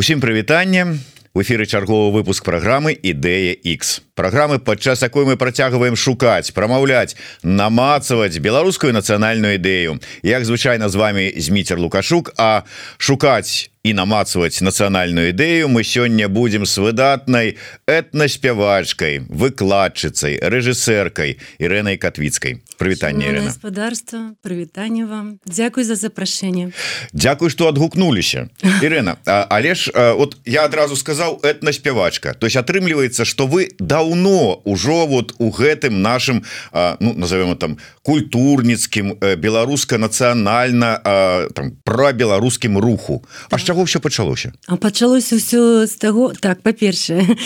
усім прывітанне. В эфиры чарговы выпуск программы ідэя X программы падчас якой мы працягваем шукаць прамаўляць намацаваць беларускую нацыянальную ідэю як звычайно з вами зміцер лукашук а шукаць і намацаваць нацыянальную ідэю мы сёння будем с выдатнай этнаспявачкай выкладчыцай рэжысэркай Ірэнай катвіцкай. Прывітанне гаспадарства прывітанне вам. Дякуй за запрашэнне. Дякуй что адгукнуліся. Ірена але ж вот я адразу сказаў этнаспявачка то есть атрымліваецца что вы даўно ўжо вот у гэтым нашим ну, назовем там культурніцкім беларуска-нацыянальна там про беларускім руху. А что чаго все пачалося? А пачалося ўсё з таго так па-першае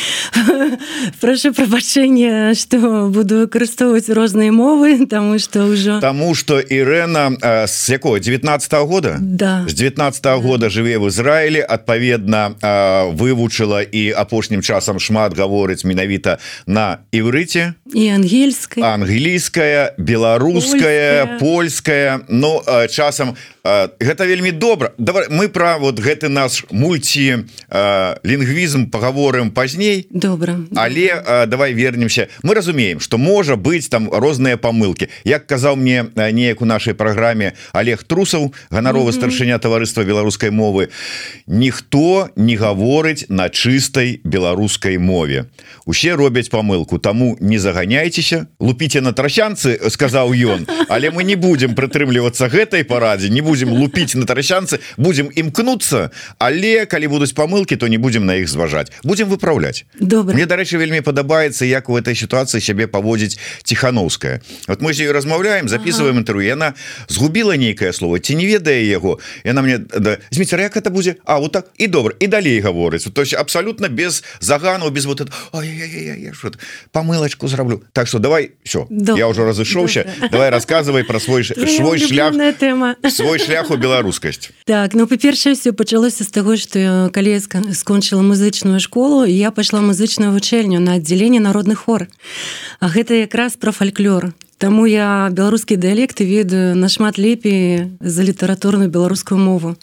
прошу прабачэння что буду выкарыстоўваць розныя мовы тому что ўжо тому что Ірена с якого 19 -го года? Да. З 19 -го года жыве в Ізраілі адпаведна вывучыла і апошнім часам шмат гаворыць менавіта на іврыце і ангельская. Англійская беларуская польская. но ну, часам гэта вельмі добра. Давай мы про вот гэты наш мульти лінгвізм паговорым пазней. Добра але давай вернемся. Мы разумеем что можа быть там розныя помылки як казаў мне неяк у нашай праграме Олег трусаў ганаровы mm -hmm. старшыня таварыства беларускай мовы ніхто не гаворыць на чыстай беларускай мове. Усе робяць помылку тому не заганяйцеся лупіце на трасянцы сказаў ён. Але мы не будем прытрымлівацца гэтай парадзе не будем будем лупить на тарасянцы будем імкнуться але калі будуць помылки то не будем на іх зважаць будем выправлять. Добра мне дарэчы вельмі падабаецца як у этой ситуации сябе паводзіць тихохановская вот мы з размаўляем записываем ага. интерв'ю яна згубила нейкае слово ці не ведае яго яна мне да, зміцер як это будзе А вот так і добра і далей гаворыць то есть абсолютно без загану без вот помылочку зраблю Так что давай все я уже разышоўся давай рассказывай про свой свой шлях тема. свой шляху беларускасць. Так ну па-першае все пачалося з таго что калі скончыла музычную школу я пайшла музычную вучэльню на аддзяленне народных хор. А гэта якраз про фальклор. Таму я беларускі дыялекты ведаю нашмат лепей за літаратурную беларускую мову.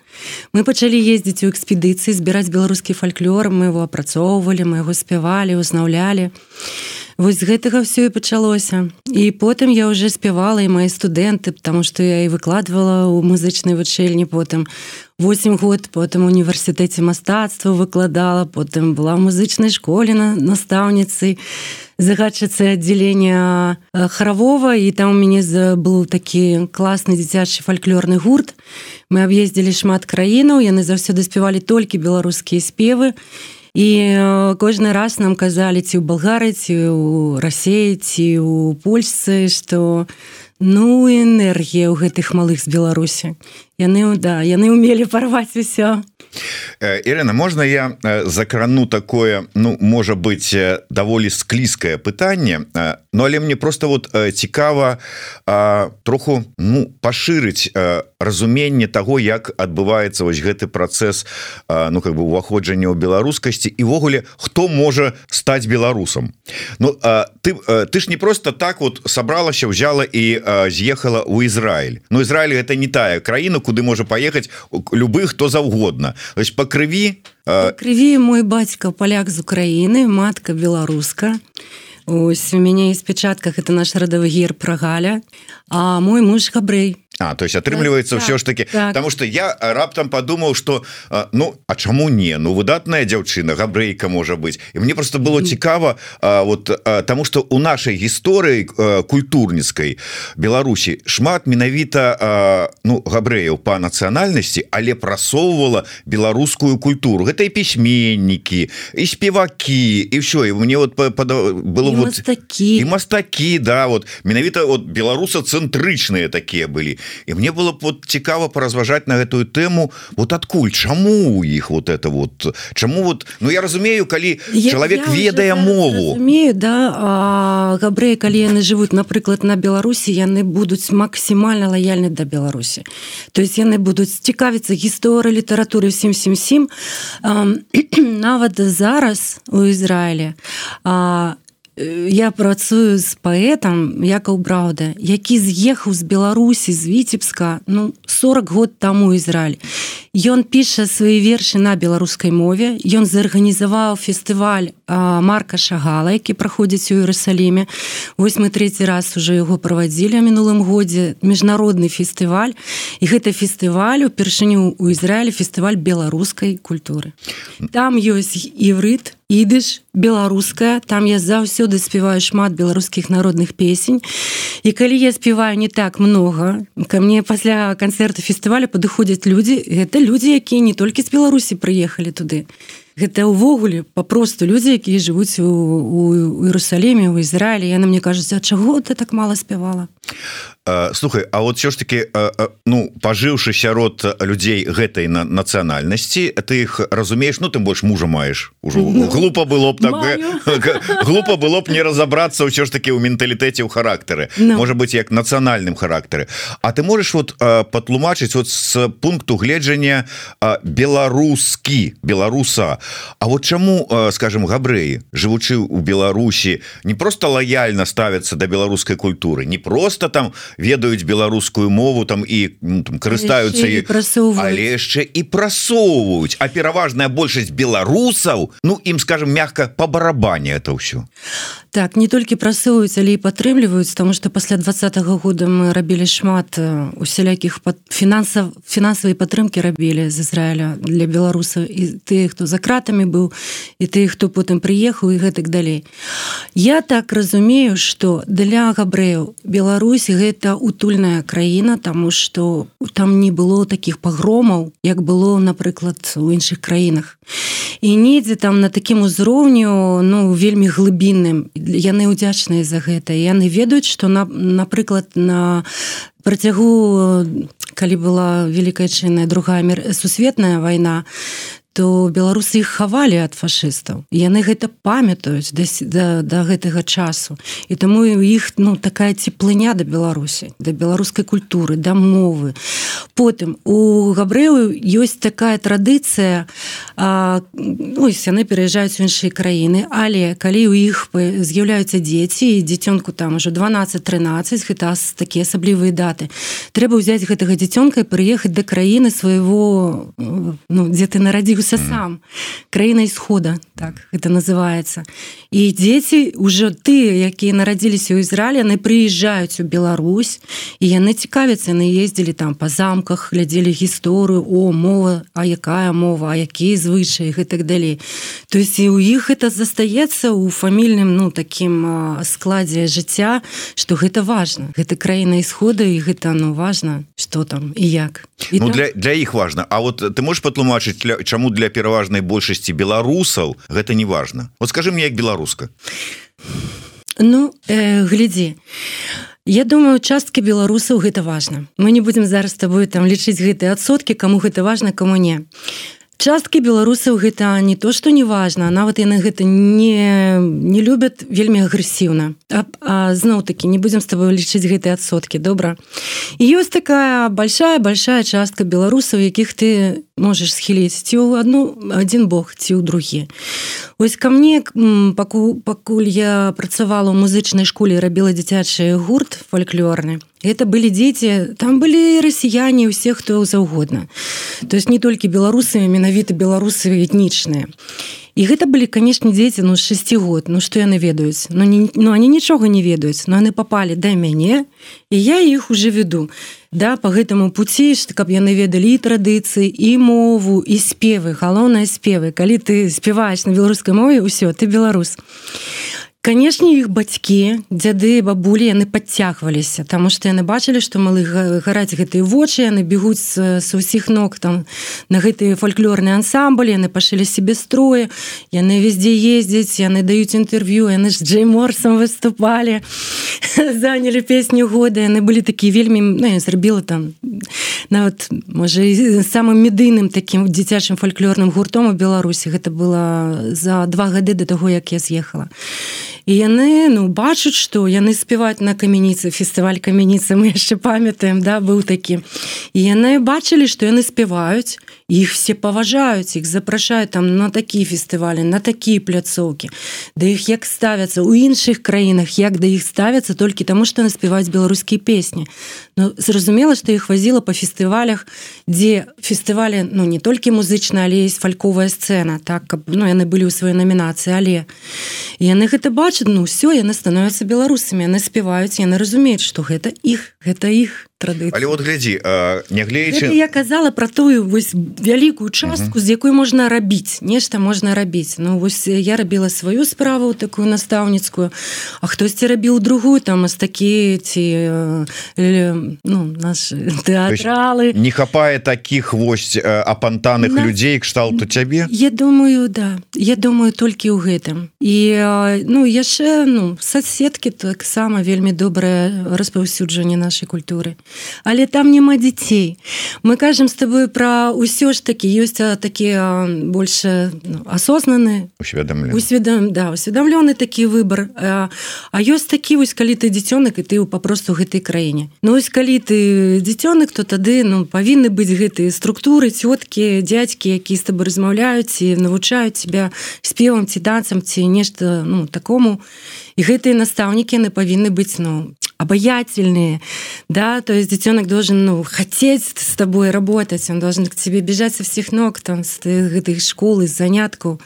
Мы пачалі ездзіць у экспедыцыі збіраць беларускі фальклор мы его апрацоўвалі мы его спявалі узнаўлялі Вось з гэтага все і пачалося. І потым я уже спявала і мои студэнты потому что я і выкладывала у музычнай вучэльні потым. 8 год потым універсітэце мастацтва выкладала потым была в музычнай школе на настаўніцай загадчыцы аддзялення харавова і там у мяне быў такі класны дзіцячы фальклорны гурт. Мы аб'ездзілі шмат краінаў яны заўсёды спявалі толькі беларускія спевы. і і кожны раз нам казалі ці ў балгары ці у рассеі ці у польсцы што ну энергія ў гэтых малых з беларусі. Яны да яны умелі парваць усё Ірена можна я закрану такое ну можа быть даволі склізкае пытанне Ну але мне просто вот цікава троху ну пашырыць разуменне того як адбываецца вось гэты працэс ну как бы уваходжання ў беларускасці івогуле хто можа стаць беларусам. Ну ты ты ж не просто так вот сабралася взяла і з'ехала у Ізраиль Ну Ізраиль это не тая краіна куды можа паехаць любы хто заўгодна ось по крыві крыві мой бацька паляк з Украіны матка беларуска ось у мяне есть печатках это наш радавы гер прагаля а мой муж габрэй А, то есть атрымліваецца так, ўсё ж таки. так. потому что я раптам подумаў что ну а чаму не? Ну выдатная дзяўчына габрэйка можа быть. І мне просто было цікава вот тому что у нашай гісторыі культурніцкай Беларусі шмат менавіта ну габрэяў по нацыянальнасці але прасоўвала беларускую культуру. Гэта і пісьменнікі і спевакі і все і мне вот было вот такі і мастакі да вот. Менавіта вот беларуса цэнтрычныя такія былі і мне было вот цікава поразважаць на гэтую тэму вот адкуль чаму у іх вот это вот чаму вот Ну я разумею калі чалавек ведае мову. разумею, да габрэі калі яны жывуць напрыклад на Беларусі яны будуць максімальна лаяльны да Беларусі. То есть яны будуць цікавіцца гісторыі літаратуры всім сім сім нават зараз у Ізраіле а я працую з паэтам якаў браўда які з'ехаў з беларусі з віцебска ну 40 год таму Ізраиль Ён піша свае вершы на беларускай мове ён зарганізаваў фестываль марка шагала які праходзіць у Іерусаліме вось мы третий раз уже яго правадзілі мінулым годзе міжнародны фестываль і гэта фестываль упершыню у Ізраілі фестываль беларускай культуры там ёсць іврыт ідыш беларуская там я заўсёды спяваю шмат беларускіх народных песень. І калі я спяваю не так много ко мне пасля канцэрта фестываля падыходзяць людзі гэта людзі якія не толькі з беларусі прыехалі туды. Гэта ўвогуле папросту людзі якія жывуць у, у, у у Ізраілі. Яны мне кажуць а чаго ты так мала спявала слухай А вот все ж таки ну пажыўшы сярод людзей гэтай на нацыянальнасці ты іх разумееш? Ну тым больш мужа маеш ужо. Ну, глупо было б так глупо было б не разобрацца ўсё ж таки ў менталітэце ў характары. No. может быть як нацыянальным характары. А ты можешь вот патлумачыць вот с пункту гледжання беларускі беларуса. А вот чаму скажем габрэі жывучы у Беларусі не просто лояльна ставятся до беларускай культуры не просто там ведаюць беларускую мову там і ну, карыстаюцца і але яшчэ і прасоўваюць. А пераважная большасць беларусаў Ну ім скажем мягка по барабане это ўсё. Так не толькі прасоўваюць але і падтрымліваюць тому что пасля двадцатого года мы рабілі шмат усялякіх под фінансаў фінансавай падтрымки рабілі з Ізраіля для беларусаў. І ты хто за кратамі быў і ты хто потым прыехаў і гэтак далей. Я так разумею что для габрэяў Беларусі гэта утульная краіна тому что там не было таких пагромаў як было напрыклад у іншых краінах. І недзе там на такім узроўню ну вельмі глыбінным яны удзячныя за гэта. Яны ведаюць что на напрыклад на працягу калі была великкая чынная другая мир сусветная вайна то беларусы іх хавалі ад фашыстаў. Яны гэта памятаюць да, да, да гэтага часу. І таму у іх ну такая цеплыня да беларусі да беларускай культуры да мовы потым. У габрэю ёсць такая традыцыя ось яны пераязджаюць у іншыя краіны але калі у іх з'яўляюцца дзеці дзіцёнку там ужо 12-13 гэта такія асаблівыя даты трэба ўзяць гэтага дзіцёнка і прыехаць да краіны свайго ну дзе ты нарадзіў з'явіўся сам. Краіна исхода так это называется і дзеці уже ты якія нарадзіліся ў Ізраіле яны прыязджаюць у Беларусь і яны цікавяцца яны ездзілі там по замках глядзелі гісторыю о мова а якая мова а якія звычаі і так далей. То есть і у іх это застаецца у фамільным ну таким складзе жыцця что гэта важно гэта краіна исхода і гэта ну важно что там і як. І ну, там... для для іх важно А вот ты можешь патлумачыць чаму для пераважнай большасці беларусаў гэта не важно вот скажи мне як беларуска. Ну э, глядзі Я думаю часткі беларусаў гэта важно мы не будемм зараз с тобой там лічыць гэтыя адсоткі кому гэта важно кому не. Часткі беларусаў гэта не то что не важно нават яны гэта не не любят вельмі агрэсіўна. Зноў таки не будем с тобой лічыць гэтыя адсоткі добра? Ёсць такая большая большая частка беларусаў якіх ты можешь схіліць ці ў одну один бог ці ў другі ось ко мне паку пакуль я працавала ў музычнай школе рабіла дзіцячы гурт фольклорны. Это былі дзеці там былі расіяне усе хто заўгодна то есть не толькі беларусамі менавіта беларусы этнічныя і гэта былі канешне дзеці ну 6 год. Ну что яны ведаюць? Но ну, не ну они нічога не ведаюць. Но яны попали да мяне і я іх уже веду да по гэтаму пуці што каб яны ведалі традыцыі і мову і спевы. Галоўныя спевы. Калі ты спяваеш на беларускай мове ўсё ты беларус канешне іх бацькі дзяды бабулі яны подцягваліся тому что яны бачылі что малы гараць гэтыя вочы яны бегуць са ўсіх ног там на гэтыя фольклорныя ансамблі яны пашылі себе строе яны везде ездзяць яны даюць інтэрв'ю яны ж джей морсом выступалі занялі песню года яны былі такі вельмі ну, зрабіла там нават можа самым медыйным таким дзіцячым фольклорным гуртом у беларусі. Гэта было за два гады до таго як я з'ехала. і і яны ну бачаць што яны спяваць на камяніцы фестываль камяніцы мы яшчэ памятаем да быў такі. І яны бачылі што яны спяваюць іх все паважаюць іх запрашаюць там на такія фестывалі на такія пляцоўкі да іх як ставяцца у іншых краінах як да іх ставяцца толькі таму што наспяваюць беларускія песні Ну зразумела што іх вазіла па фестывалях дзе фестывалі ну не толькі музычна але есть фальковая сцэна так каб ну яны былі ў сваёй намінацыі але яны гэта бачаць ну все яны становятся беларусамі яны спяваюць яны разумеюць што гэта іх гэта іх традыцыі. Але вот глядзі нягледзячы я казала про тую вось вялікую частку з якой можна рабіць нешта можна рабіць. Ну вось я рабіла сваю справу такую настаўніцкую А хтосьці рабіў другую там мастакі ці ну, наш тэатралы. Не хапае таких вось апантаных На... людзей кшталту цябе? Я думаю да. Я думаю толькі ў гэтым. І ну яшчэ ну соцсеткі таксама вельмі добрае распаўсюджанне нашай культуры але там няма дзяцей. Мы кажам с тобой про ўсё ж таки ёсць такія больше ну, асознаны усведам да усведомлены такі выбор а, а ёсць такі вось калі ты дзіцёнак і ты папросту гэтай краіне. Ну ось калі ты дзіцёнак то тады ну павінны быць гэтыя структуры цёткі дядзькі які з тобой размаўляюць і навучаюць тебя спевам ці танцам ці нешта ну такому. І гэтыя настаўнікі яны павінны быць ну обаятельные, да, то есть детенок должен, ну, хотеть с тобой работать, он должен к тебе бежать со всех ног, там, с этой школы, с занятку,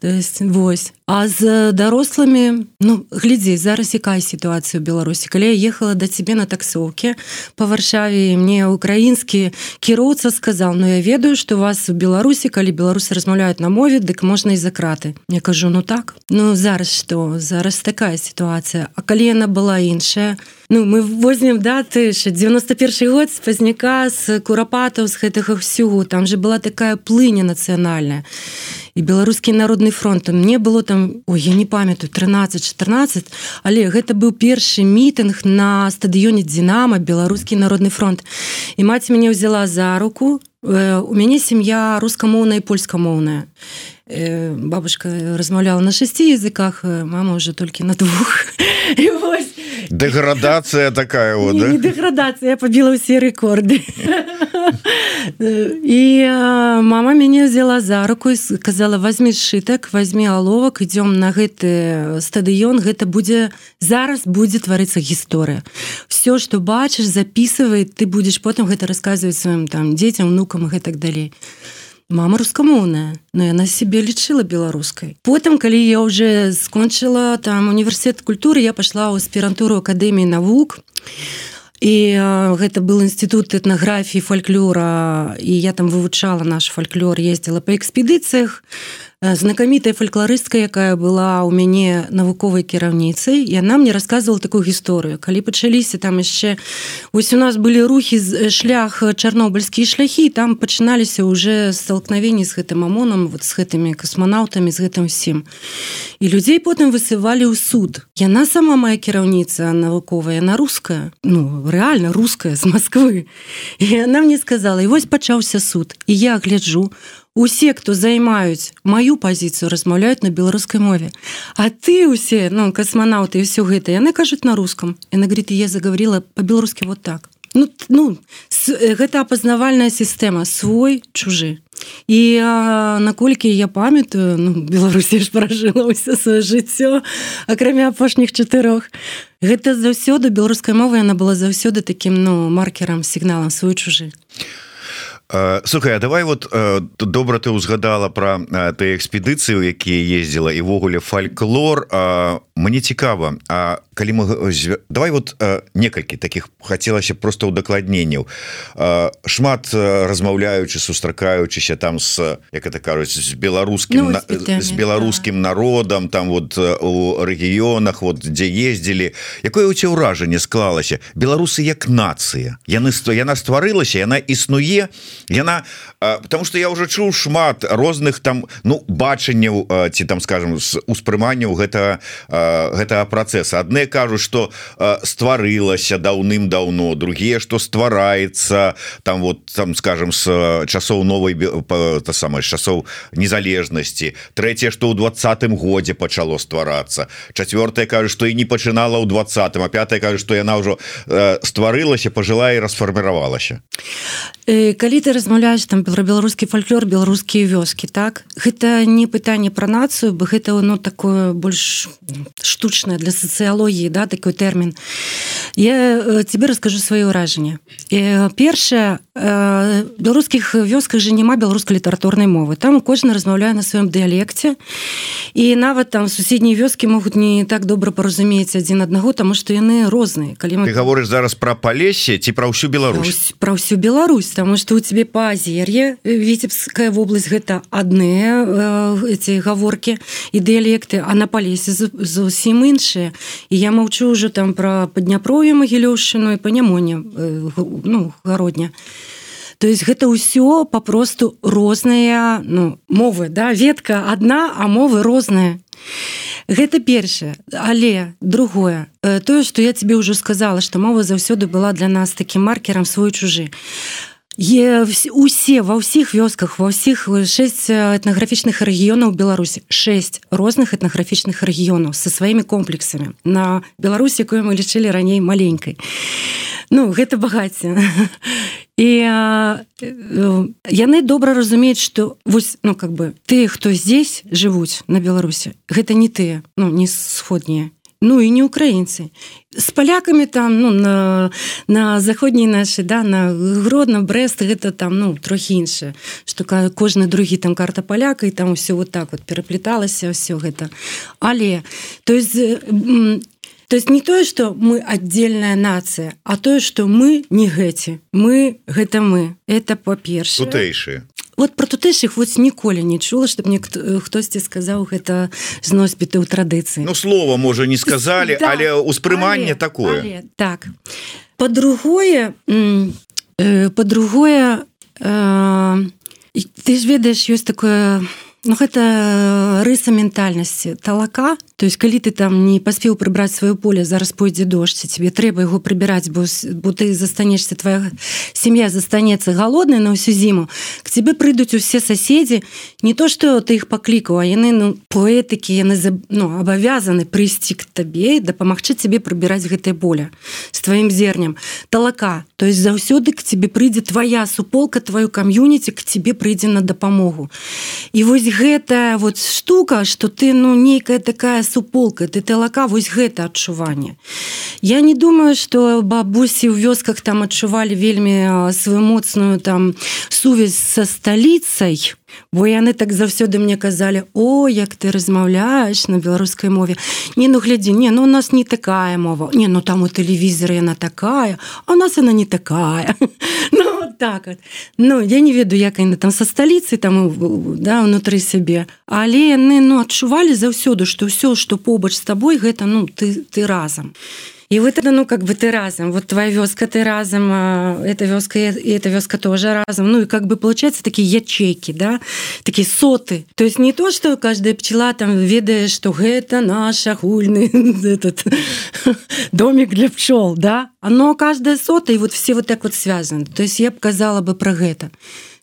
то есть, вось. А з дарослымі ну глядзі зараз якая сітуацыя беларусі. Калі я ехала да цябе на таксоўке по варшаве мне украінскі кіроўца сказал но ну, я ведаю что вас у беларусі калі беларусы размаўляюць на мове дык можна і за краты я кажу ну так ну зараз что зараз такая сітуацыя. А калі яна была іншая? Ну мы возьмем даты 91 год з пазняка з курапатаў з гэтага ўсюгу там же была такая плыня нацыянальная. І беларускі народны фронт мне было там там ой, я не памятаю 13-14 але гэта быў першы мітынг на стадыёне Дзінама беларускі народны фронт і маці мяне ўзяла за руку. Э, у мяне сям'я рускамоўная і польскамоўная. э, бабушка размаўляла на шасці языках э, мама уже толькі на двух. І вось деградацыя такая вот, да? деградацыя побіла ўсе рэкорды і мама мяне взяла за руку сказала возьми сшытак возьми аловак идём на гэты стадыён гэта будзе зараз будзе тварыцца гісторыя. Все что бачыш записывай ты будешь потым гэта рассказывать сваім там дзецям внукам гэтак далей мама рускамоўная но яна себе лічыла беларускай потым калі я уже скончыла там університет культуры я пашла ў аспірантуру акадэміі навук і гэта был інстытут этнаграфіі фальклора і я там вывучала наш фальклор ездила па экспедыцыях Э, знакамітая фальклорыстка якая была у мяне навуковай кіраўніцай яна мне рассказывала такую гісторыю. Калі пачаліся там яшчэ ось у нас былі рухі з э, шлях чарнобыльскія шляхі там пачыналіся уже столкновенні з гэтым амонам вот с гэтымі касманаўтамі з гэтым усім і людзей потым высывалі ў суд. Яна сама моя кіраўніца навуковая на руская ну реально руская з Москвы і она мне сказала і вось пачаўся суд. І я гляджу у усе хто займаюць маю пазіцыю размаўляюць на беларускай мове. А ты усе ну касманаўты все гэта яны кажуць на рускам яна говорит я заговорила по-беларускі вот так. Ну ну с, гэта апазнавальная сістэма свой чужы. І наколькі я памятаю ну, беларусі ж пражыла ўсё сваё жыццё акрамя апошніх чатырох гэта заўсёды беларуская мова яна была заўсёды таким ну маркерам сігналам свой чужы. а Слухай, а давай вот добра ты ўзгадала про ты экспедыцыю якія ездзіла і ввогуле фальклор мне цікава А калі мы давай вот некалькі таких хацелася просто удакладненняў шмат размаўляючы сустракаючыся там с як это кажуць з беларускім ну, з беларускім да. народам там вот у рэгіёнах вот дзе ездзілі. Якое у ця ўражанне склалася? Беларусы як нацыя. Яны сто яна стварылася яна існуе і яна потому что я уже чуў шмат розных там ну бачанняў ці там скажем з успрыманняў гэта гэтага процесса адны кажуць что стварылася даўным-даўно другие что ствараецца там вот там скажем с часоў новой та самая часоў незалежнасці. Третье что ў двадцатым годзе пачало стварацца. Четвертое кажу что і не пачынала ў двадцатым а пятое кажу что яна ўжо стварылася пожила і расфарміравалася. Калі ты размаўляешь там про беларускі фальклор беларускія вёскі так? Гэта не пытанне про нацыю бы гэта ну такое больш штучнае для сацыялогіі да такой тэрмін. Я тебе расскажу свае ўражанне першае беларускіх вёсках же няма беларускай літаратурнай мовы. Там кожны размаўляе на сваём дыялекце. І нават там суседнія вёскі могуць не так добра паразумець адзін аднаго тому что яны розныя. Калі мы говоришь зараз про палесе ці пра ўсю Беларусь? Про ўсю Беларусь тому что у тебе паазер'е віцебская вобласць гэта адныя эти гаворки і дыялекты а на палесе зусім іншыя. І я маўчу ўжо там про падняпрою магілёўшчыну і панямоне ну гародня. То есть гэта ўсё папросту розныя ну мовы да ветка одна а мовы розныя. Гэта першае. Але другое тое што я тебе ўжо сказала што мова заўсёды была для нас такім маркерам свой чужы усе ва ўсіх вёсках ва ўсіх шесть этнаграфічных рэгіёнаў Беларусі. Шесть розных этнаграфічных рэгіёнаў са сваімі комплексамі на Беларусі якую мы лічылі раней маленькай. Ну гэта багацце. І яны добра разумеюць что вось ну как бы ты хто здесь жывуць на Беларусі гэта не ты ну не сходнія ну і не украінцы з палякамі там ну на на заходняй нашай да на гродна брест гэта там ну трохі іншае что кожны другі там карта паляка і там все вот так вот пераплеталася все гэта але то есть То есть не тое, што мы аддзельная нацыя, а тое, што мы не гэці. Мы гэта мы. Это па-першае. Тутэйшыя вот про тутэйшых вот ніколі не чула чтобы мне хтосьці сказаў гэта з носьбіты ў традыцыі. Ну слова можа не сказали да, але успрыманне але, такое. але, так. По-другое э, по-другое э, ты ж ведаеш ёсць такое Ну гэта рыса ментальнасці талака то есть калі ты там не паспеў прыбраць сваё поле зараз пойдзе дождь тебе трэба яго прыбіраць бо, бо ты застанешься твоя сям'я застанецца галодная на ўсю зіму к тебе прыйдуць усе соседзі не то что ты іх паклікаў а яны ну поэтыкі яны ну, абавязаны прыйсці к табе дапамагчы тебе прыбіраць гэтае поле с тваім зернем. Талака то есть заўсёды к тебе прыйдзе твоя суполка твою кам'юніці к тебе прыйдзе на дапамогу і вось гэта вот штука что ты ну нейкая такая суполка ты талака вось гэта адчуванне. Я не думаю что бабусі ў вёсках там адчувалі вельмі сваю моцную там сувязь со сталіцай бо яны так заўсёды мне казалі о як ты размаўляешь на беларускай мове не ну глядзі не ну у нас не такая мова. Не ну там у тэлевізоры яна такая а у нас она не такая. Ну так вот. Ну я не ведаю як яны там со сталіцы там да унутры сябе. Але яны ну адчувалі заўсёды что ўсё что побач з табой гэта ну ты ты разам. і вы тогда ну как бы ты разом вот твоя вёска ты разом эта вёска и эта вёска тоже разом. Ну и как бы получается такие ячейки да такие соты. То есть не то что каждая пчела там ведае что гэта наш агульный этот домик для пчел да. Оно каждая сота и вот все вот так вот связаны. То есть я б казала бы про и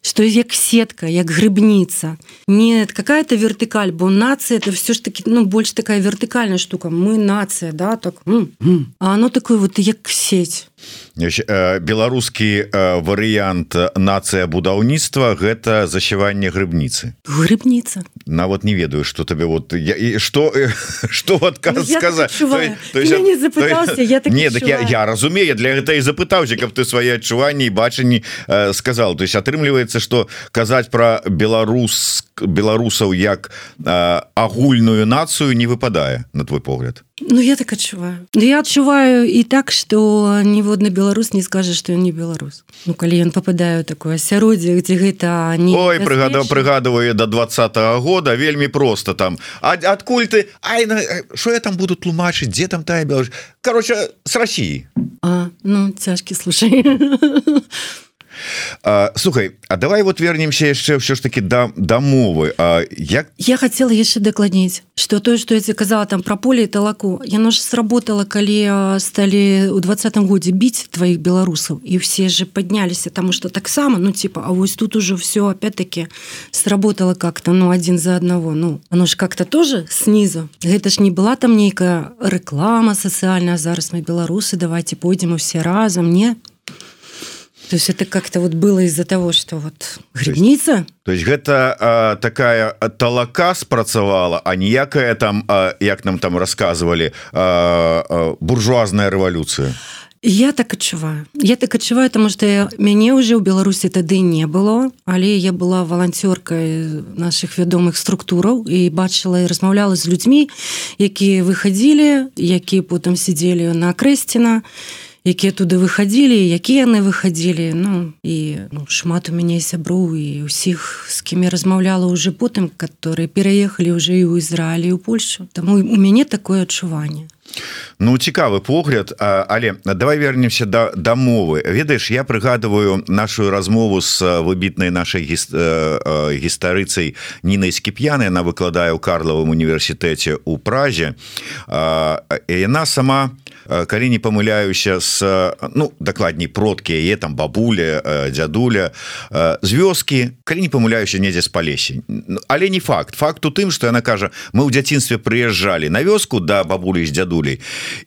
что як сетка як грыбница нет какая-то вертыкаль бо нация это все ж таки ну больше такая вертыкальная штука. Мы нация да так а оно такое вот як сеть беларускі э, варыянт нацыя будаўніцтва гэта засяванне грыбніцы. Грыбніца? Нават не ведаю что табе вот я і что что адказ ну, сказать не так я, я разумею для гэта і запытаўся каб ты свае адчуванні бачанні э, сказал то есть атрымліваецца что казаць про беларус беларусаў як э, агульную нацыю не выпадае на твой погляд Ну я так адчуваю ну, я адчуваю і так что ніводны беларус не скажа что ён не беларус Ну калі ён попадаю такое асяроддзе где гэта не Ой прыгада прыгадывае до двадцатого года вельмі просто там. Адкуль ты? Ай что я там буду тлумачыць? Дзе там тая Беларусь? Короче с Россией а, ну цяжкі слушай Слухай А давай вот вернемся яшчэ ўсё ж таки да дамовы як я хотела яшчэ дакладніць что тое что я казала там про поле талаку яно ж сработала калі сталі у двадцатым годзе біць твоих беларусаў і все же подняліся тому что таксама ну типа А вось тут уже все опять-таки сработало как-то ну один за одного. Ну оно ж как-то тоже снизу. Гэта ж не была там нейкая реклама сацыяльная зараз мы беларусы давайте пойдем все разом не То есть это как-то вот было из-за того, что вот грибница. То есть гэта а, такая талака спрацавала, а ніякая там, а, як нам там рассказывали, а, а, буржуазная рэвалюцыя. Я так адчуваю. Я так адчуваю, тому што мяне ўжо ў Беларусі тады не было, але я была валанцёркай наших вядомых структураў і бачыла і размаўляла з людзьмі, якія выхадзілі, якія потым сидзелі на крэсціна, якія туды выходили якія яны выходили Ну і ну, шмат у мяне сяброў і усіх з кім я размаўляла уже потым которые пераехалі уже і ў Ізраілі у Польшу. Таму у мяне такое адчуванне. Ну цікавы погляд. Але давай вернемся да дамовы ведаеш я прыгадываю нашу размову с выбітнай нашай гістарыцай Нінай скіп'яны она выкладае ў карлавым універсітэце у празе. Яна сама у калі не памыляюся с ну дакладней продкі яе там бабуля дзядуля з вёскі калі не памыляюся недзе з палесі але не факт. Факт у тым что яна кажа мы ў дзяцінстве прыязджалі на вёску да бабулі з дзядулей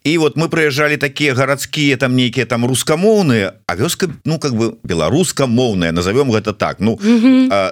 і вот мы прыязджалі такія гарадскія там нейкія там рускамоўныя а вёска ну как бы беларускамоўная назовём гэта так. Ну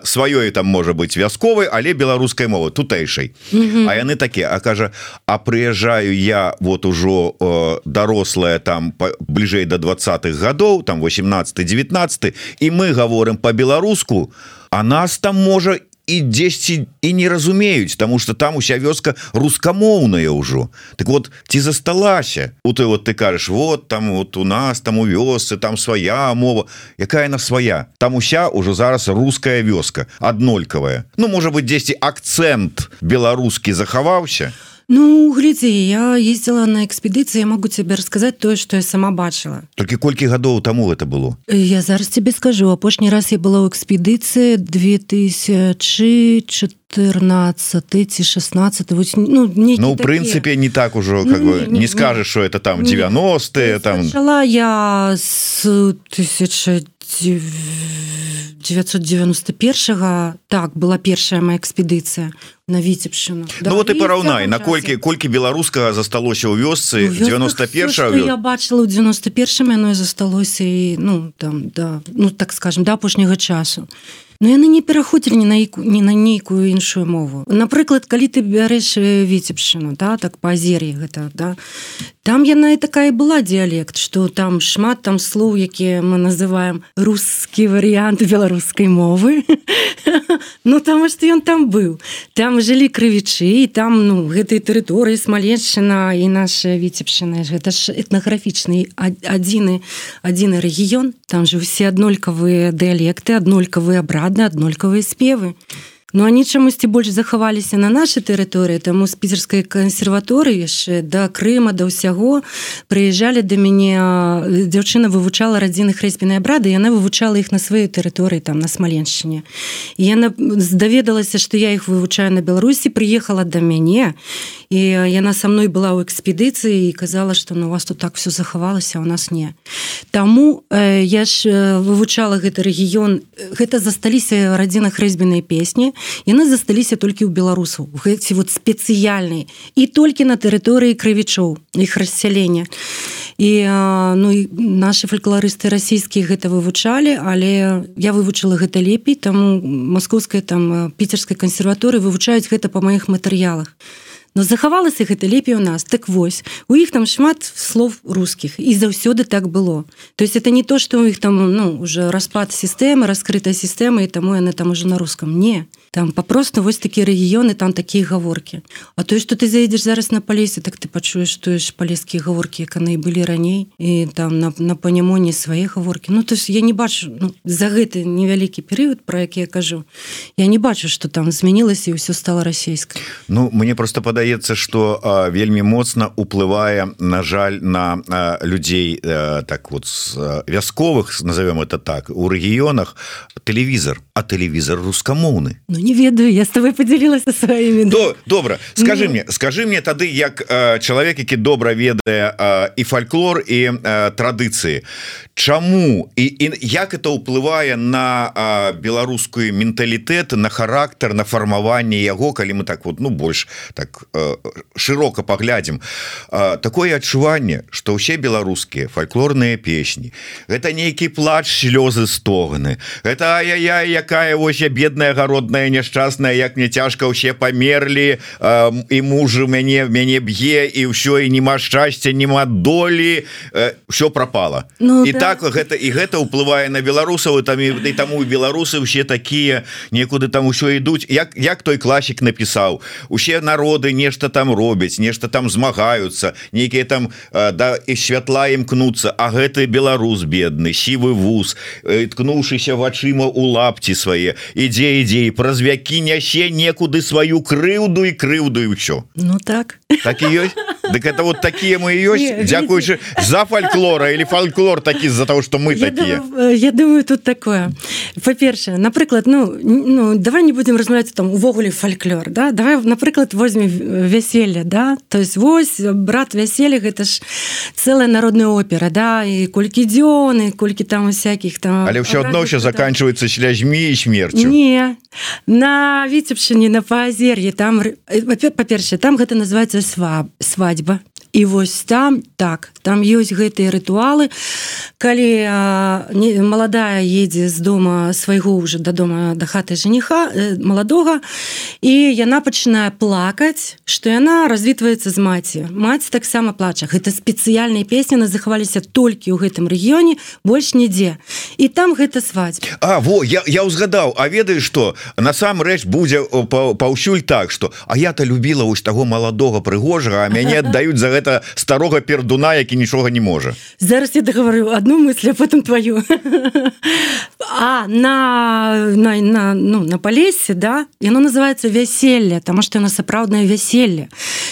сваёй там можа быть вясковай але беларускай мовы тутэйшай а яны такія а кажа а прыязджаю я вот ужо у дарослая там бліжэй до двадцатых гадоў там 18 19 і мы говорим по-беларуску а нас там можа і 10 і не разумеюць тому что там уся вёска рускамоўная ўжо так вот ці засталася у ты вот ты кажаш вот там вот у нас там у вёсцы там свая мова якая на свая там уся ўжо зараз руская вёска аднолькавая Ну можа быть 10 акцент беларускі захаваўся то Ну глядзі я ездила на экспедыцыі я могу тебе рассказать тое что я сама бачыла толькі колькі гадоў таму это было? Я зараз тебе скажу. Апошні раз я была ў экспедыцыі 2004 14 ці 16 вось, ну, ну в прынцыпе не так ужо как бы не, не скажешь что это там 90 там. я с 1000 991 так была першая моя экспедыцыя на віцебшыну да, Ну вот і параўнай наколькі колькі беларускага засталося ў вёсцы 91 я бачыла ў 91 яно засталося і ну там да ну так скажем да апошняга часу. Но яны не пераходзілі ні на не на нейкую іншую мову. Напрыклад калі ты бярэш віцебшыну да так па азер'і гэта да там яна і такая была дыялект что там шмат там слоў якія мы называем рускі варыянт беларускай мовы. Ну там что ён там быў. Там жылі крывічы і там ну гэтай тэрыторыі смаленшчына і наша віцебшына гэта ж этнаграфічны адзіны адзіны рэгіён. Там же усе аднолькавыя дыялекты аднолькавыя абрады аднолькавыя спевы. Ну они чамусьці больш захаваліся на нашай тэрыторыі таму з піцерскай кансерваторыі яшчэ да Крыма да ўсяго прыязджалі да мяне дзяўчына вывучала радзіны хрэсьбінай брады яна вывучала іх на сваёй тэрыторыі там на смаленшчыне яна даведалася што я іх вывучаю на беларусі прыехала да мяне і яна са мной была ў экспедыцыі і казала што ну у вас тут так все захавалася у нас не Таму э, я ж вывучала гэты рэгіён гэта засталіся радзіна хрэсьбінай песні яны засталіся толькі ў беларусаў гэці вот спецыяльнай і толькі на тэрыторыі крывічоў іх рассялення і ну і наши фальклорысты расійскія гэта вывучалі але я вывучыла гэта лепей там маскоўская там піцерскай кансерваторы вывучаюць гэта па маіх матэрыялах но захавалася гэта лепей у нас так вось у іх там шмат слов русских і заўсёды так было. То есть это не то что у іх там ну уже распад сістэмы раскрытая сістэма і таму яны там уже на русском. Не там папросту вось такія рэгіёны там такія гаворкі. А то что ты заедзеш зараз на палесе так ты пачуеш тое ж палескія гаворкі як яны былі раней і там на, на панямоне свае гаворкі. Ну то есть я не бачу ну, за гэты невялікі перыяд про які я кажу я не бачу что там змянілася і ўсё стало расійскай. Ну мне просто падаецца что вельмі моцна уплывае на жаль на а, людзей а, так вот с вясковых назовем это так у рэгіёнах тэлевізор а тэлевізор рускамоўны. Ну не ведаю я с тобой подзялілася сваімі До, добра скажи ну... мне скажи мне тады як чалавек які добра ведае і фальклор і традыцыі Чаму і, і як это ўплывае на беларускую менталітэт на характар на фармаванне яго калі мы так вот ну больш так широко паглядзім такое адчуванне что ўсе беларускія фальклорныя песні это нейкі плач слёзы стогны. Это я я якая вось я бедная гародная няшчасная як мне цяжка ўсе памерлі і мужу мяне мяне б'е і ўсё і нема шчасця нема долі. Все пропала ну, і да. так гэта і гэта ўплывае на беларусаў там і, і таму беларусы ўсе такія некуды там усё ідуць. Як як той класік напісаў усе народы нешта там робяць нешта там змагаюцца нейкія там да і святла імкнуцца А гэты беларус бедны сівы вуз ткнуўшыся вачыма у лапці свае ідзе ідзе праз вякі нясе некуды сваю крыўду і крыўду і ўсё. Ну так. Так і ёсць? Дык это вот такие мы ёсць? Дзякуючы за фальклора или фальклор такі з-за того что мы я такие думаю, я думаю тут такое. По-першае напрыклад ну ну давай не будем размаўляць там увогуле фальклор да? Давай напрыклад возьмем вяселле да? То есть вось брат вяселля гэта ж целая народная опера да? І колькі дзёны колькі там всякихх там але все одно еще заканчивается слязьмі і смерцю. Не на віцебшыне на паазер'е там па-першае там гэта называется сва свадьба і вось там так там ёсць гэтыя рытуалы. Калі а, не маладая едзе з дома свайго уже да дома да хаты жениха э, маладога і яна пачынае плакаць что яна развітваецца з маці. Маць таксама плача. Гэта спецыяльныя песні на захаваліся толькі ў гэтым рэгіёне больш нідзе. І там гэта сваць А во я, я узгадаў А ведаю что насамрэч будзе паўсюль так что А я-то любіла вось таго маладога прыгожага а мяне аддаюць за гэта гэта старога пердуна які нічога не можа зараз я договорю одну мысль а потом твою. А на на, на ну на палесе да яно называется вяселле там что на сапраўднае вяселле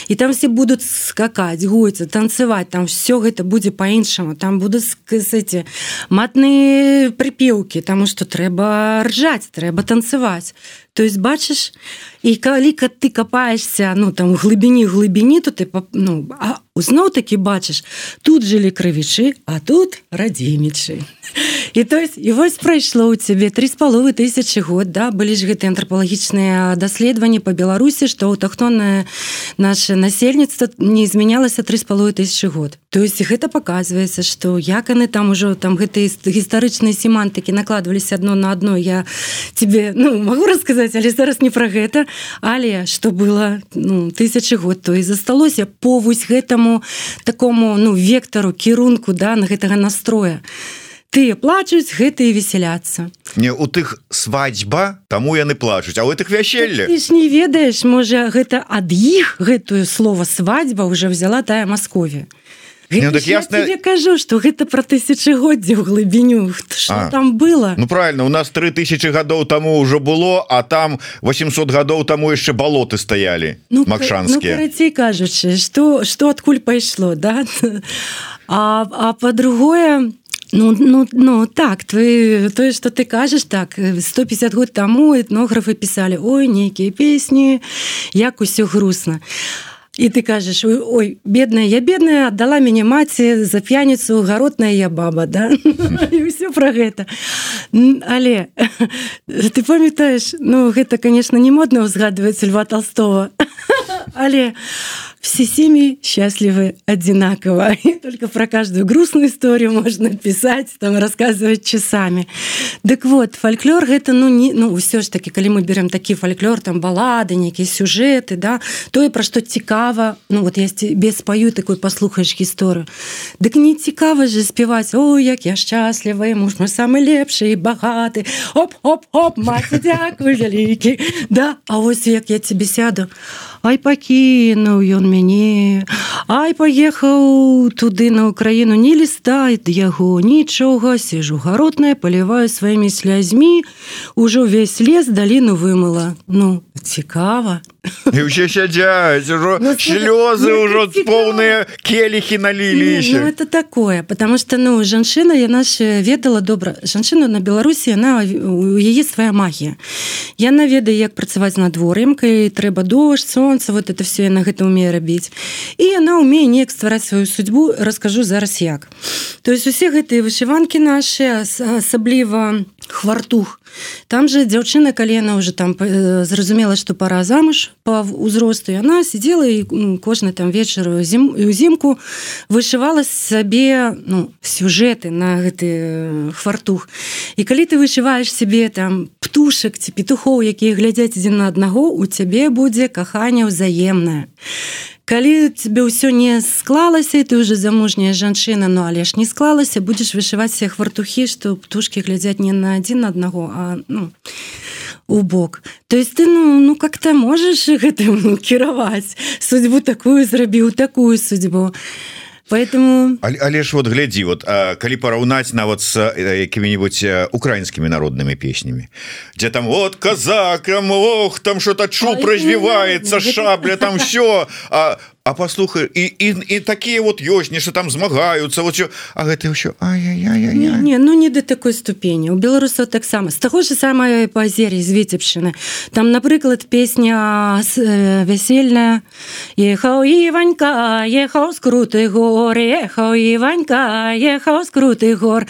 і там все будут скакать гуйцца танцевать там все гэта будзе по-іншаму там будут сказать матные припеўки тому что трэба ржаць трэба танцевать то есть бачыш і калі ты капаешься ну там у глыбіні глыбіні то ты ну а зноў таки бачыш тут жылі крывічы а тут радзімічы і то есть і вось прайшло у цябе три з паловы тысячи год да былі ж гэтыя антрапалагічныя даследаванні по беларусі что аўтахтонное наше насельніцтва не змянялася три з паловы тысячи год. То есть гэта показывается что як яны там ужо там гэтыя гістарычныя семантыкі накладваліся одно на одно я тебе ну могу рассказать сказаць але зараз не про гэта. Але что было ну, тысячи год то і засталося по вось гэтаму такому ну вектору кірунку да на гэтага настроя. Ты плачуць гэтые весяляцца. Не у тых свадьба таму яны плачуць а у гэтых вяселля ты ж не ведаеш можа гэта ад іх гэтую слово свадьба уже взяла тая Маскове Не, ну, так я кажу что гэта про тысячагоддзя ў глыбіню там было? Ну правильно у нас 3000 гадоў тому уже было а там 800 гадоў тому яшчэ балоты стаялі ну, макшанскія ну, кажучы что что адкуль пайшло да? А, а по-другое Ну, ну, ну так твои тое что ты кажаш так 150 год тому этнографы писали ой нейкія песні як усё грустно а і ты кажаш ой бедная я бедная аддала мяне маці за п'яніцу гаротная я баба да? Все про гэта але ты памятаеш ну гэта конечно не модна ўзгадваць льва толстого але все семьи счастливы одинаково. И только про каждую грустную историю можно писать, там, рассказывать часами. Так вот, фольклор это, ну, не, ну, все ж таки, когда мы берем такие фольклор, там, баллады, некие сюжеты, да, то и про что цікаво, ну, вот я тебе спою такой, послухаешь историю. Так не цікаво же спевать, ой, як я счастлива, муж мой самый лепший и богатый, оп-оп-оп, мать, дякую, великий. Да, а вот як я тебе сяду, Ай пакінуў ён мяне Ай паехаў туды на Украіну не лістает яго нічога сижу гаротная паліваю сваімі слязьмі ужо увесь лес даліну вымыла Ну цікава. Ўсе сядзяць ужо ну, слёзы ўжо поўныя келихі налілі ну, это такое потому что ну жанчына яна ж ведала добра жанчына на Беларусі она у яе свая магія. Яна ведае як працаваць надвор'ямкай трэба дождь солнце вот это все на гэта умее рабіць. І яна умее неяк ствараць сваю судьбу раскажу зараз як. То есть усе гэтыя вышыванкі наши асабліва хвартух там же дзяўчына калена уже там э, зразумела что пора замуж по узросту она сидела і ну, кожны там вечар зім узімку вышывала сабе ну сюжеты на гэты э, хвартух. І калі ты вышываешь себе там птушек ці петухоў якія глядзяць адзін на аднаго у цябе будзе каханне ўзаемнае калі тебе ўсё не склалася ты уже замужняя жанчына Ну але ж не склалася будешь вышываць все хвартухі что птушки глядзяць не на один на аднаго а ну у бок. То есть ты ну ну как-то можешь гэтым кіраваць судьбу такую зрабіў такую судьбу поэтому але, але ж вот глядзі вот а, калі параўнаць нават с якімі-нибудь украінскімі народнымі песнямі дзе там вот казакам ох там что-то чу развіваецца шабля там все а А послухай і, і, і такія вот ёсць нешта там змагаюцца вот А гэта ўсё не, не, ну не да такой ступені. У беларусаў таксама з таго ж самае паазер'і з віцебшчыны там напрыклад песня вясельная ехаў іванька ехаў скруты гор ехаў іванька ехаў скруты гор.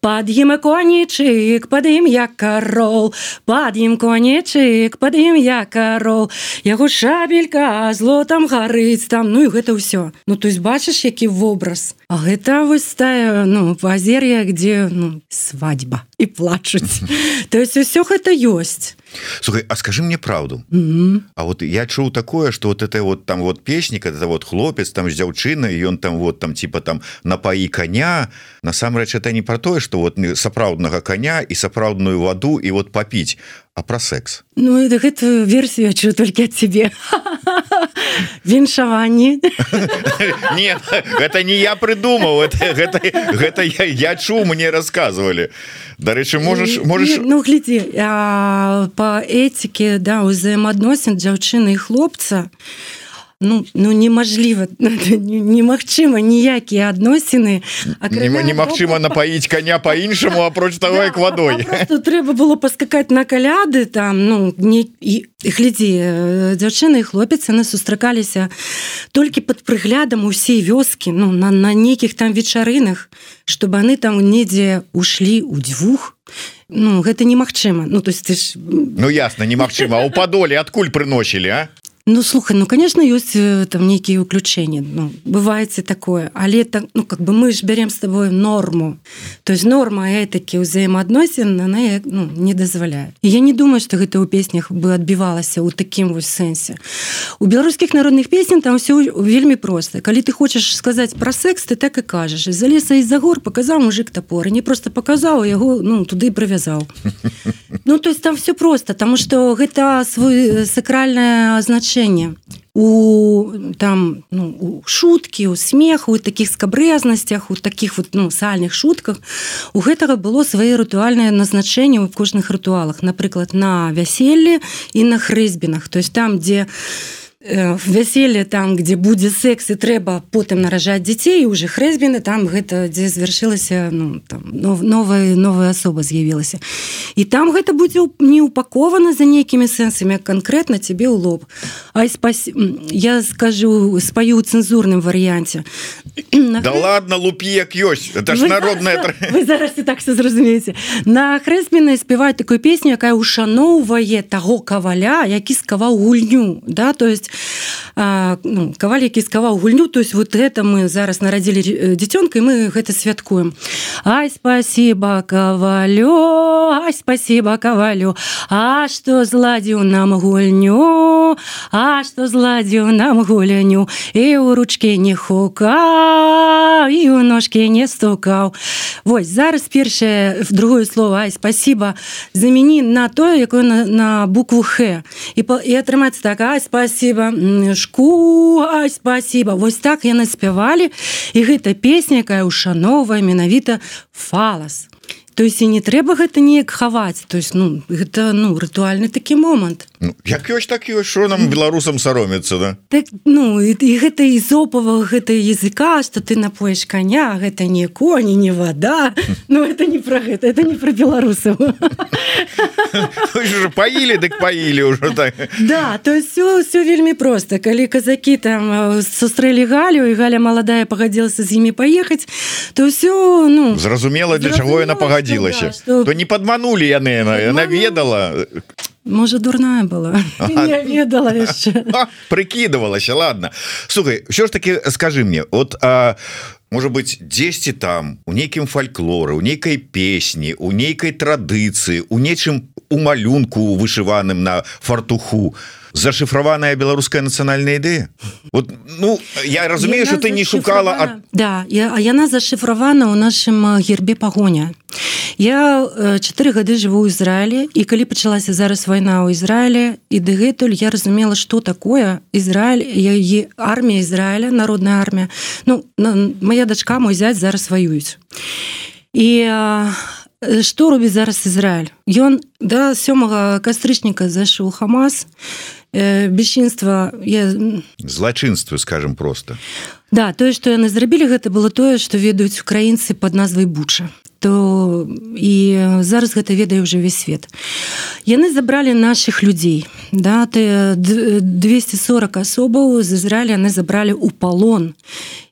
Пад ім конічык пад ім як карол пад ім конічык пад ім як карол яго шабелька злотам гарыць там ну і гэта ўсё. Ну то есть бачыш які вобраз А гэта вось тая ну пазер'я где ну свадьба і плачуць. То есть усё гэта ёсць. Слухай, а скажи мне правду mm -hmm. А вот я чуў такое что вот это вот там вот песник это вот хлопец там з дзяўчыны ён там вот там типа там напаі коня насамрэч это не про тое что вот сапраўднага коня і сапраўдную ваду і вот попіць а про секс. Ну это гэтую версію я чу только от тебе віншаванні. Нет это не я придумал. Это гэта, гэта я, я чу мне рассказывали. Дарэчы можешь можешь? ну глядзі по этике да узаемаадносін дзяўчыны і хлопца ну ну немажліва немагчыма ніякія адносіны немагчыма напаіць коня по-іншаму апроч того як вадой трэба было паскакаць на каляды там ну не і глядзі дзяўчыны і хлопец яны сустракаліся толькі под прыглядам усей вёскі ну на на нейкіх там вечарынах чтобы яны там недзе ушлі у дзвюх Ну гэта немагчыма Ну то есть ты ж Ну ясно немагчыма у падоле адкуль прыносілі а Ну слухай ну конечно ёсць э, там нейкіе уключэнні ну, бываецца такое. Але так ну как бы мы ж бярем с тобой норму. То есть норма такі ўзаемаадносін она ну, не дазваляе я не думаю что гэта ў песнях бы адбівалася у такім вось сэнсе у беларускіх народных песень там все вельмі просто. Калі ты хочаш сказаць про секс ты так і кажаш за леса из-за гор показаў мужик топоры не просто показаў яго ну туды прывязаў ну то есть там все просто тому что гэта свой сакральное значение значение у там ну, у шуткі у смеху у таких скабрэзнасцях у таких вот ну сальных шутках у гэтага было свае рытуальнае назначэнне ў кожных рытуалах. Напрыклад на вяселле і на хрызбінах то есть там дзе у вяселле там где будзе секс і трэба потым наражаць дзяцей уже хрэсбіны там гэта дзе звяршылася ну, новая новая асоба з'явілася. І там гэта будзе не упакована за нейкімі сэнсамі конкретно тебе ў лоб. Ай спас я скажу спаю ў цэнзурным варыянце. Да хрэ... ладно лупі як ёсць. Это ж народная вы зараз і так все зразумееце. На хрэсбіны спяваць такую песню якая ушаноўвае таго каваля які скаваў гульню да то есть ну, каваль які скаваў гульню то есть вот это мы зараз нарадзілі дзіцёнка і мы гэта святкуем. Ай спасибо кавалё Ай спасибо кавалю А что зладзіў нам гульню А что зладзіў нам гуляню і у ручки не хука і у ножки не стукаў Вось зараз першае другое слово Ай спасибо замяні на тое якое на, на букву х. І і атрымаць так Ай спасибо шку Ай спасибо. Вось так яны спявалі. І гэта песня якая ушановая менавіта фалас. То есть і не трэба гэта неяк хаваць. То есть ну гэта ну рытуальны такі момант ну, як ёсць так ёсць що нам беларусам саромецца да? Так, ну і, і гэта ізопава гэта языка что ты напоеш коня гэта не коні не вода Ну это не про гэта это не про беларусаў паілі дык паілі ўжо так да. То все все вельмі просто калі казакі там сустрэлі галю і галя маладая пагадзілася з імі паехаць то все ну зразумела для чаго яна пагадзілася. да, что... то не падманули яны яна яна ведала можа дурная была. Ведала прыкідывалася ладно. Слухай що ж таки скажи мне от а может быть 10 там у нейкім фальклоры у нейкай песні у нейкай традыцыі у нечым у малюнку вышываным на фартуху зашифраваная беларуская нацыянальная ідэя вот ну я разумею что ты не шукала от... да я а яна зашифравана у нашым гербе пагоня я чатыры гады жыву ў Ізраілі і калі пачалася зараз вайна ў Ізраіле і дагэтуль я разумела что такое Ізраиль яе армія Ізраіля народная армія. Ну моя дачка мой зять зараз ваююць. І что робіць зараз Ізраиль ён да сёмага кастрычніка зайшоў хамас бесчынства я злачынствы скажем просто. Да тое что яны зрабілі гэта было тое что ведаюць украінцы под назвай буча. То і зараз гэта ведае уже весь свет. Яны забралі наших людзей да ты 240 асобаў з Ізраіля яны забралі у палон.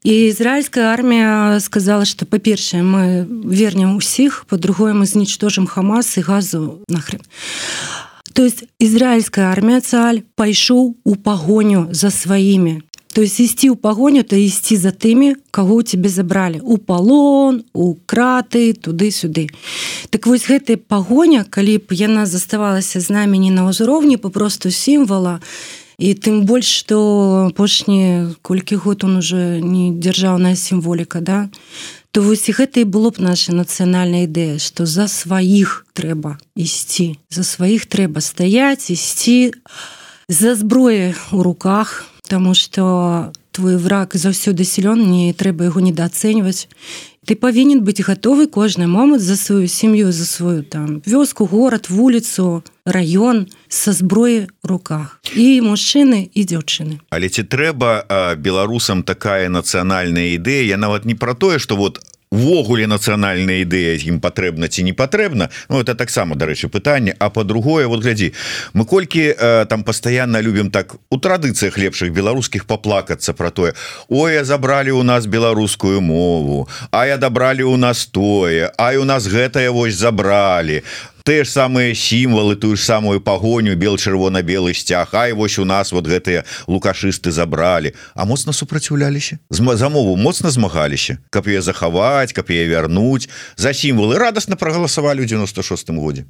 І ізраильская армія сказала что па-першае мы вернем усіх по-другое мы знічтожым хамас і газу нахрен. а То есть ізраильская армія цаль пайшоў у пагоню за сваімі. То есть ісці ў пагоню, то ісці за тымі, каго ў тебе забралі у палон, у краты, туды-сюды. Так вось гэтая пагоня, калі б яна заставалася з намі не на ўзроўні папросту сімвала, і тым больш што апошні колькі год он уже не дзяржаўная сімволіка да то вось гэта і было б наша нацыянальная ідэя што за сваіх трэба ісці за сваіх трэба стаяць ісці за зброі у руках тому что твой враг заўсёды сілён не трэба яго недооцэньваць ты павінен быць гатовы кожны момант за сваю сям'ю за сваю там вёску горад вуліцу раён са зброі руках. І мужчыны і дзяўчыны але ці трэба беларусам такая нацыянальная ідэя я нават не про тое что вот увогуле нацыянальная ідэя ім патрэбна ці не патрэбна. Ну это таксама дарэчы пытанне. А по-другое вот глядзі мы колькі э, там постоянно любім так у традыцыях лепшых беларускіх поплакацца про тое Ой забралі у нас беларускую мову А я дабралі у нас тое А у нас гэтае вось забралі тыя ж самыя сімвалы тую ж самую пагоню бел чырвона-белы сцяг. Ай вось у нас вот гэтыя лукашысты забралі. А моцна супраціўляліся? Замову моцна змагаліся? Каб я захаваць каб я вярнуць? За сімвалы радостасна прагаласавалі ў 96 годзе.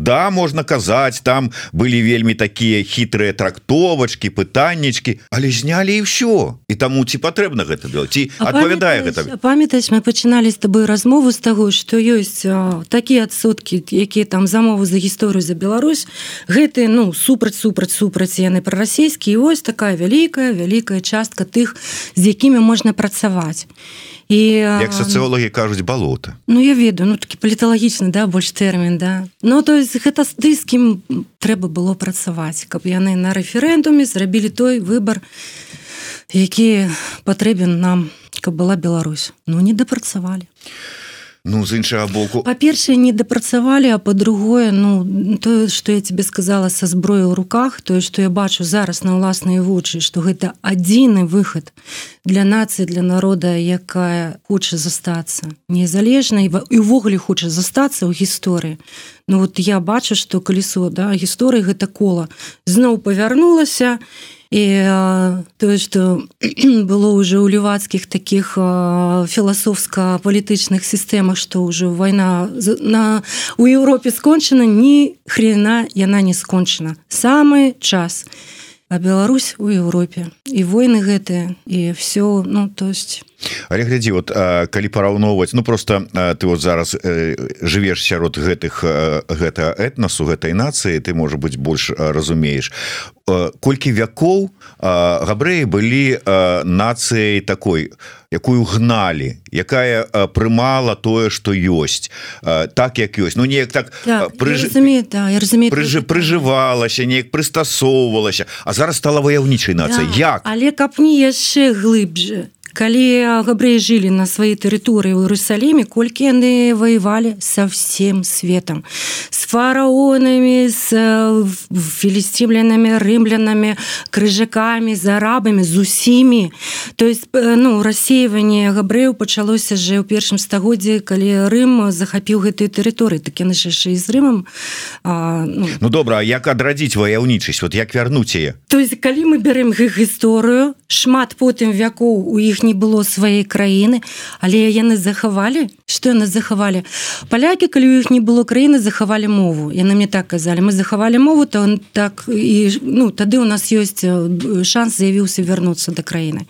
Да можна казаць там былі вельмі такія хітрыя трактовачки пытаннічки але знялі і все і таму ці патрэбна гэта было ці адпавядае гэта? памятаць мы пачыналі з тобой размову з таго что ёсць такія адсоткі якія там там замову за гісторыю за Беларусь. Гэты ну супраць супраць супраць яны прарасійскі ось такая вялікая вялікая частка тых з якімі можна працаваць. І як сацыолагі кажуць балота. Ну я ведаю ну такі паліталагічны да больш тэрмін да. Ну то есть гэта ты з кім трэба было працаваць каб яны на рэферэндуме зрабілі той выбор які патрэбен нам каб была Беларусь. Ну не дапрацавалі. а ну з іншага боку. Па-першае не дапрацавалі а по-другое ну тое что я тебе сказала со зброя ў руках тое что я бачу зараз на ўласныя вочы что гэта адзіны выход для нацыі для народа якая хоча застацца незалежнай і увогуле хоча застацца ў гісторыі. Ну вот я бачу что калісо да гісторыі гэта кола зноў павярнулася і тое что было уже у левацкіх таких філасофска-палітычных сістэмах что уже война на у Еўропе скончана ні хрена яна не скончана самы час. А Беларусь у Еўропе і войны гэтыя і все ну то есть але глядзі вот калі параўноўваць ну просто ты вот зараз э, жывеш сярод гэтых гэта этнасу гэтай нацыі ты можа быть больш разумееш. Колькі вякоў габрэі былі нацыяй такой якую гналі якая прымала тое что ёсць. Так як ёсць. Ну неяк так, так прыж... разумею, да, разумею прыж... прыжывалася неяк прыстасоўвалася. А зараз стала ваяўнічай нацыя да, як? але каб не яшчэ глыбже калі габрэі жылі на сваёй тэрыторыі ў Русаліме колькі яны воевалі со всем светом с фараонамі з філістимлянамі рымлянамі крыжакамі з арабамі з усімі. То есть ну рассеиванне габрэяў пачалося же ў першым стагоддзі калі Рым захапіў гэтую тэрыторыю. Так яны яшчэ з рымам а, ну... ну добра як адрадзіць ваяўнічасць? Вот як вярнуць яе? То есть калі мы бярем гісторыю шмат потым вякоў у іх не было сваёй краіны але яны захавалі что яны захавалі палякі калі у іх не было краіны захавалі мову. Яны мне так казалі мы захавалі мову то он так і ну тады у нас ёсць шанс з'явіўся вярнуцца да краіны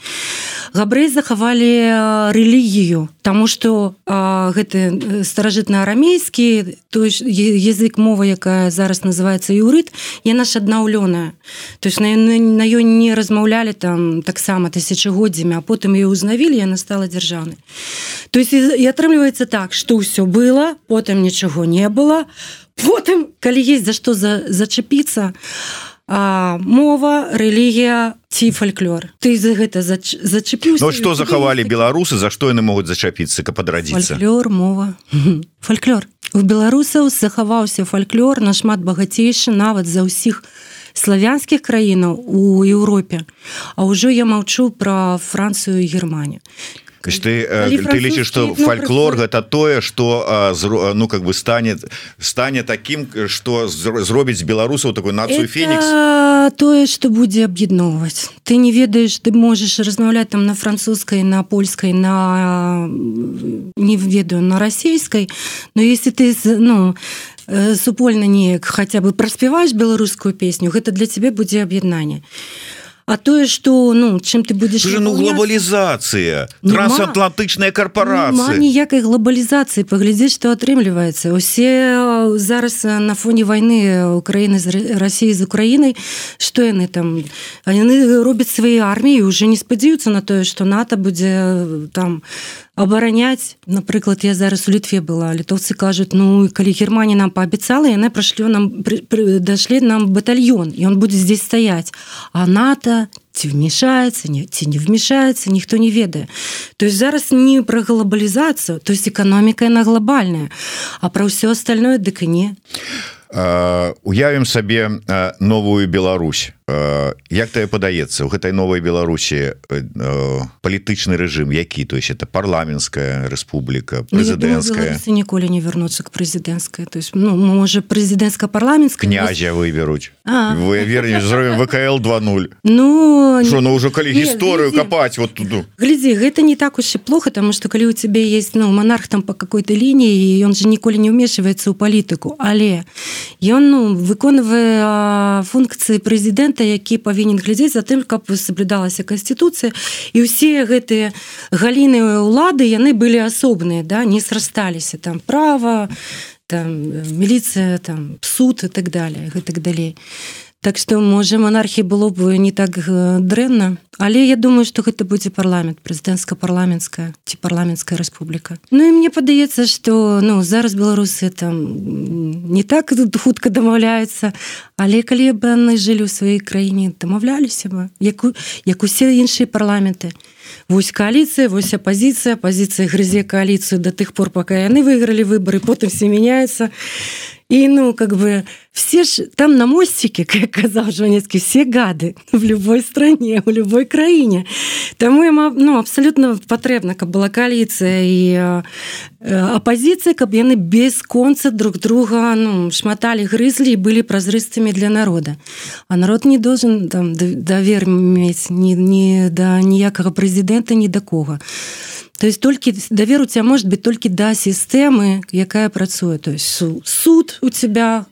габрэй захавалі рэлігію Таму что гэты старажытна арамейскі той язык мова якая зараз называется юрыт яна ж аднаўлёная то есть на, на ёй не размаўлялі там таксама тысячагоддзямі а потым ее узнавілі яна стала дзяржаўнай то есть і атрымліваецца так что ўсё было потым нічого не было. Потым калі есть за что за зачапіцца а мова рэлігія ці фальклор. Ты за гэта зачапіў ну, что захавалі беларусы за што яны могуць зачапіцца каб падрадзіцца фальклор мова. Фальклор. У беларусаў захаваўся фальклор нашмат багацейшы нават за ўсіх славянскіх краінаў у Еўропе. А ўжо я маўчу пра францыю германію ты ты лічыш что фальклор гэта тое что ну как бы станет стане таким что зробіць беларусаў такой нацию феникс тое что будзе аб'ядноўваць ты не ведаеш ты можешь размаўлять там на французскай на польскай на не ведаю на расійскай но если ты ну супольна неяк хотя бы праспяваешь беларускую песню гэта для тебе будзе аб'яднанне а тое что ну чым ты будешь ну глобалізацыя трансатлантычная корпорация. ніякай глобалізацыі паглядзець что атрымліваецца усе зараз на фоне войны Украіны з Росіі з Украінай что яны там? Яны робяць свае арміі уже не спадзяюцца на тое что НАТО будзе там абараняць напрыклад я зараз у літве была літоўцы кажуць ну калі германія нам паабяцала яны прашлю нам дашлі нам батальон і он будзе здесь стаять а нато ці вмешается не ці не вмешается ніхто не ведае то есть зараз не пра глобалізацыю то есть эканоміка на глобальная а пра ўсё остальное дык і не уявім сабе новую Беларусь. Як тае падаецца? У гэтай новой Беларусі палітычны рэжым які? То есть это парламенская Республіка прэзідэнцкая. ніколі не вернуцца к прэзідэнцкай. То есть ну можа прэзідэнцка-парламенцка князя выберуць. Вы вернем зробім ВКл 20 ну Шо, ну уже калі гісторыю капаць вот туду глядзі гэта не так уж плохо тому что калі у тебе есть ну монарх там по какой-то лініі ён же ніколі не ўмешваецца ў палітыку але я ён ну выконвае функцыі прэзідэнта які павінен глядзець за тым каб соблюдалася канституцыя і ўсе гэтыя галіны улады яны былі асобныя да не срасталіся там права там міліцыя там суд и так далее гэтак далей. то Так што можа монархі было б не так дрэнна але я думаю что гэта будзе парламент прэзідэнцка-парламенская ці парламенская рэспубліка Ну і мне падаецца что ну зараз беларусы там не так тут хутка дамаўляюцца але калі бы яны жылі ў сваёй краіне дамаўляліся бы як як усе іншыя парламенты. Вось коаліцыя вось апозіцыя пазіцыя грызе коаліцыю до тых пор пока яны выйгралі выборы потым все мяняются и ну как бы все ж там на мостике как казал жванецкий все гады в любой стране в любой краіне тому им ну абсолютно патрэбна каб была коаліцыя і апозіцыя каб яны без конца друг друга ну шматалі грызлі былі празрыстымі для народа. А народ не должен там давер мець не не да ніякага прэзідэнта ні да кого. То есть толькі давер у тебя может быть толькі да сістэмы якая працуе то есть суд у тебя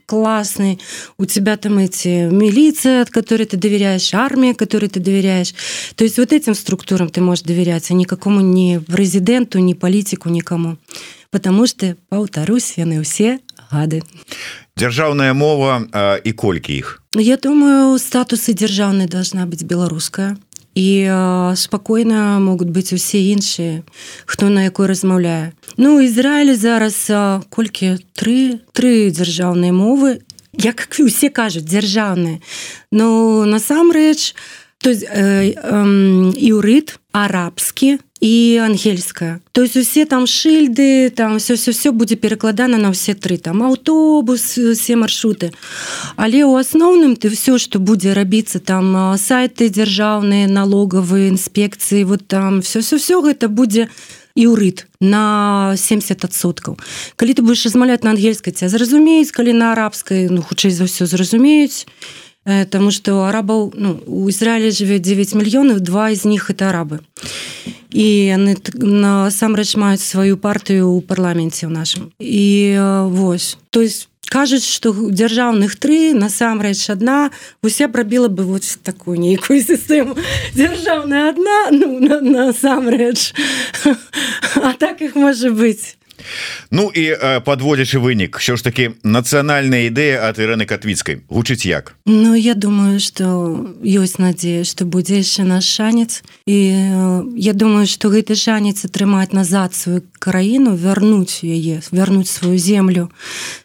классный у тебя там эти милиция от которой ты доверяешь армия которой ты доверяешь. То есть вот этим структурам ты можешь доверяться никакому не президенту не политику никому. Потому что паўтарусь яны ўсе гады. Дзяржаўная мова і колькі іх Ну я думаю статусы дзяржаўнай должна быть беларуская і спакойна могуць быць усе іншыя хто на якой размаўляе Ну Ізраілі зараз колькі тры тры дзяржаўныя мовы як усе кажуць дзяржаўныя. Ну насамрэч то есть э, э, іўрыт арабскі і ангельская. То есть усе там шыльды там все все все будзе перакладана на все тры. Там аўтобус все маршруты. Але у асноўным ты все что будзе рабіцца там сайты дзяржаўныя налогавыя інспекцыі вот там все все все гэта будзе іўрыт на 70соткаў калі ты будешь размаўляць на ангельскай ця зразумеюць калі на арабскай ну хутчэй за ўсё зразумеюць Таму што арабаў ну, у Ізраілі жыве 9 мільёнаў два з них это арабы. І яны насамрэч маюць сваю партыю ў парламенце ў нашым і вось то есть кажуць што дзяржаўных тры насамрэч адна уся прабіла бы вот такую нейкую сістэму дзяржаўная адна ну, насамрэч на а так их можа быць Ну і подводзячы вынік. Що ж таки нацыянальная ідэя от Ірэны катвіцкай. Гучыць як? Ну я думаю что ёсць надзея что будзе яшчэ наш шанец. І я думаю что гэты шанец атрымаць назад сваю краіну вярнуць яе вярнуць сваю землю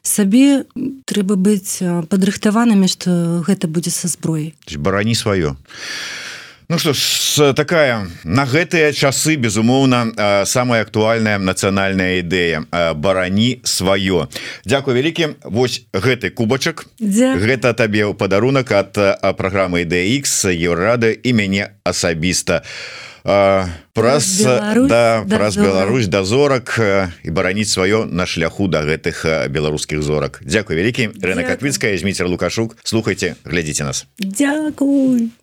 сабе трэба быць падрыхтаванымі что гэта будзе са зброі барані сваё. а Ну что ж такая на гэтыя часы безумоўна самая актуальная нацыянальная ідэя. Барані сваё. Дякую вялікі. Вось гэты кубачак. Гэта табе ў падарунак ад праграмы DX еўрады і мяне асабіста. Праз да праз Беларусь да зорак і бараніць сваё на шляху да гэтых беларускіх зорак. Дякую вялікі. Рна Катвіцкая зміцер лукашук. Слухайте глядзіце нас. Дякую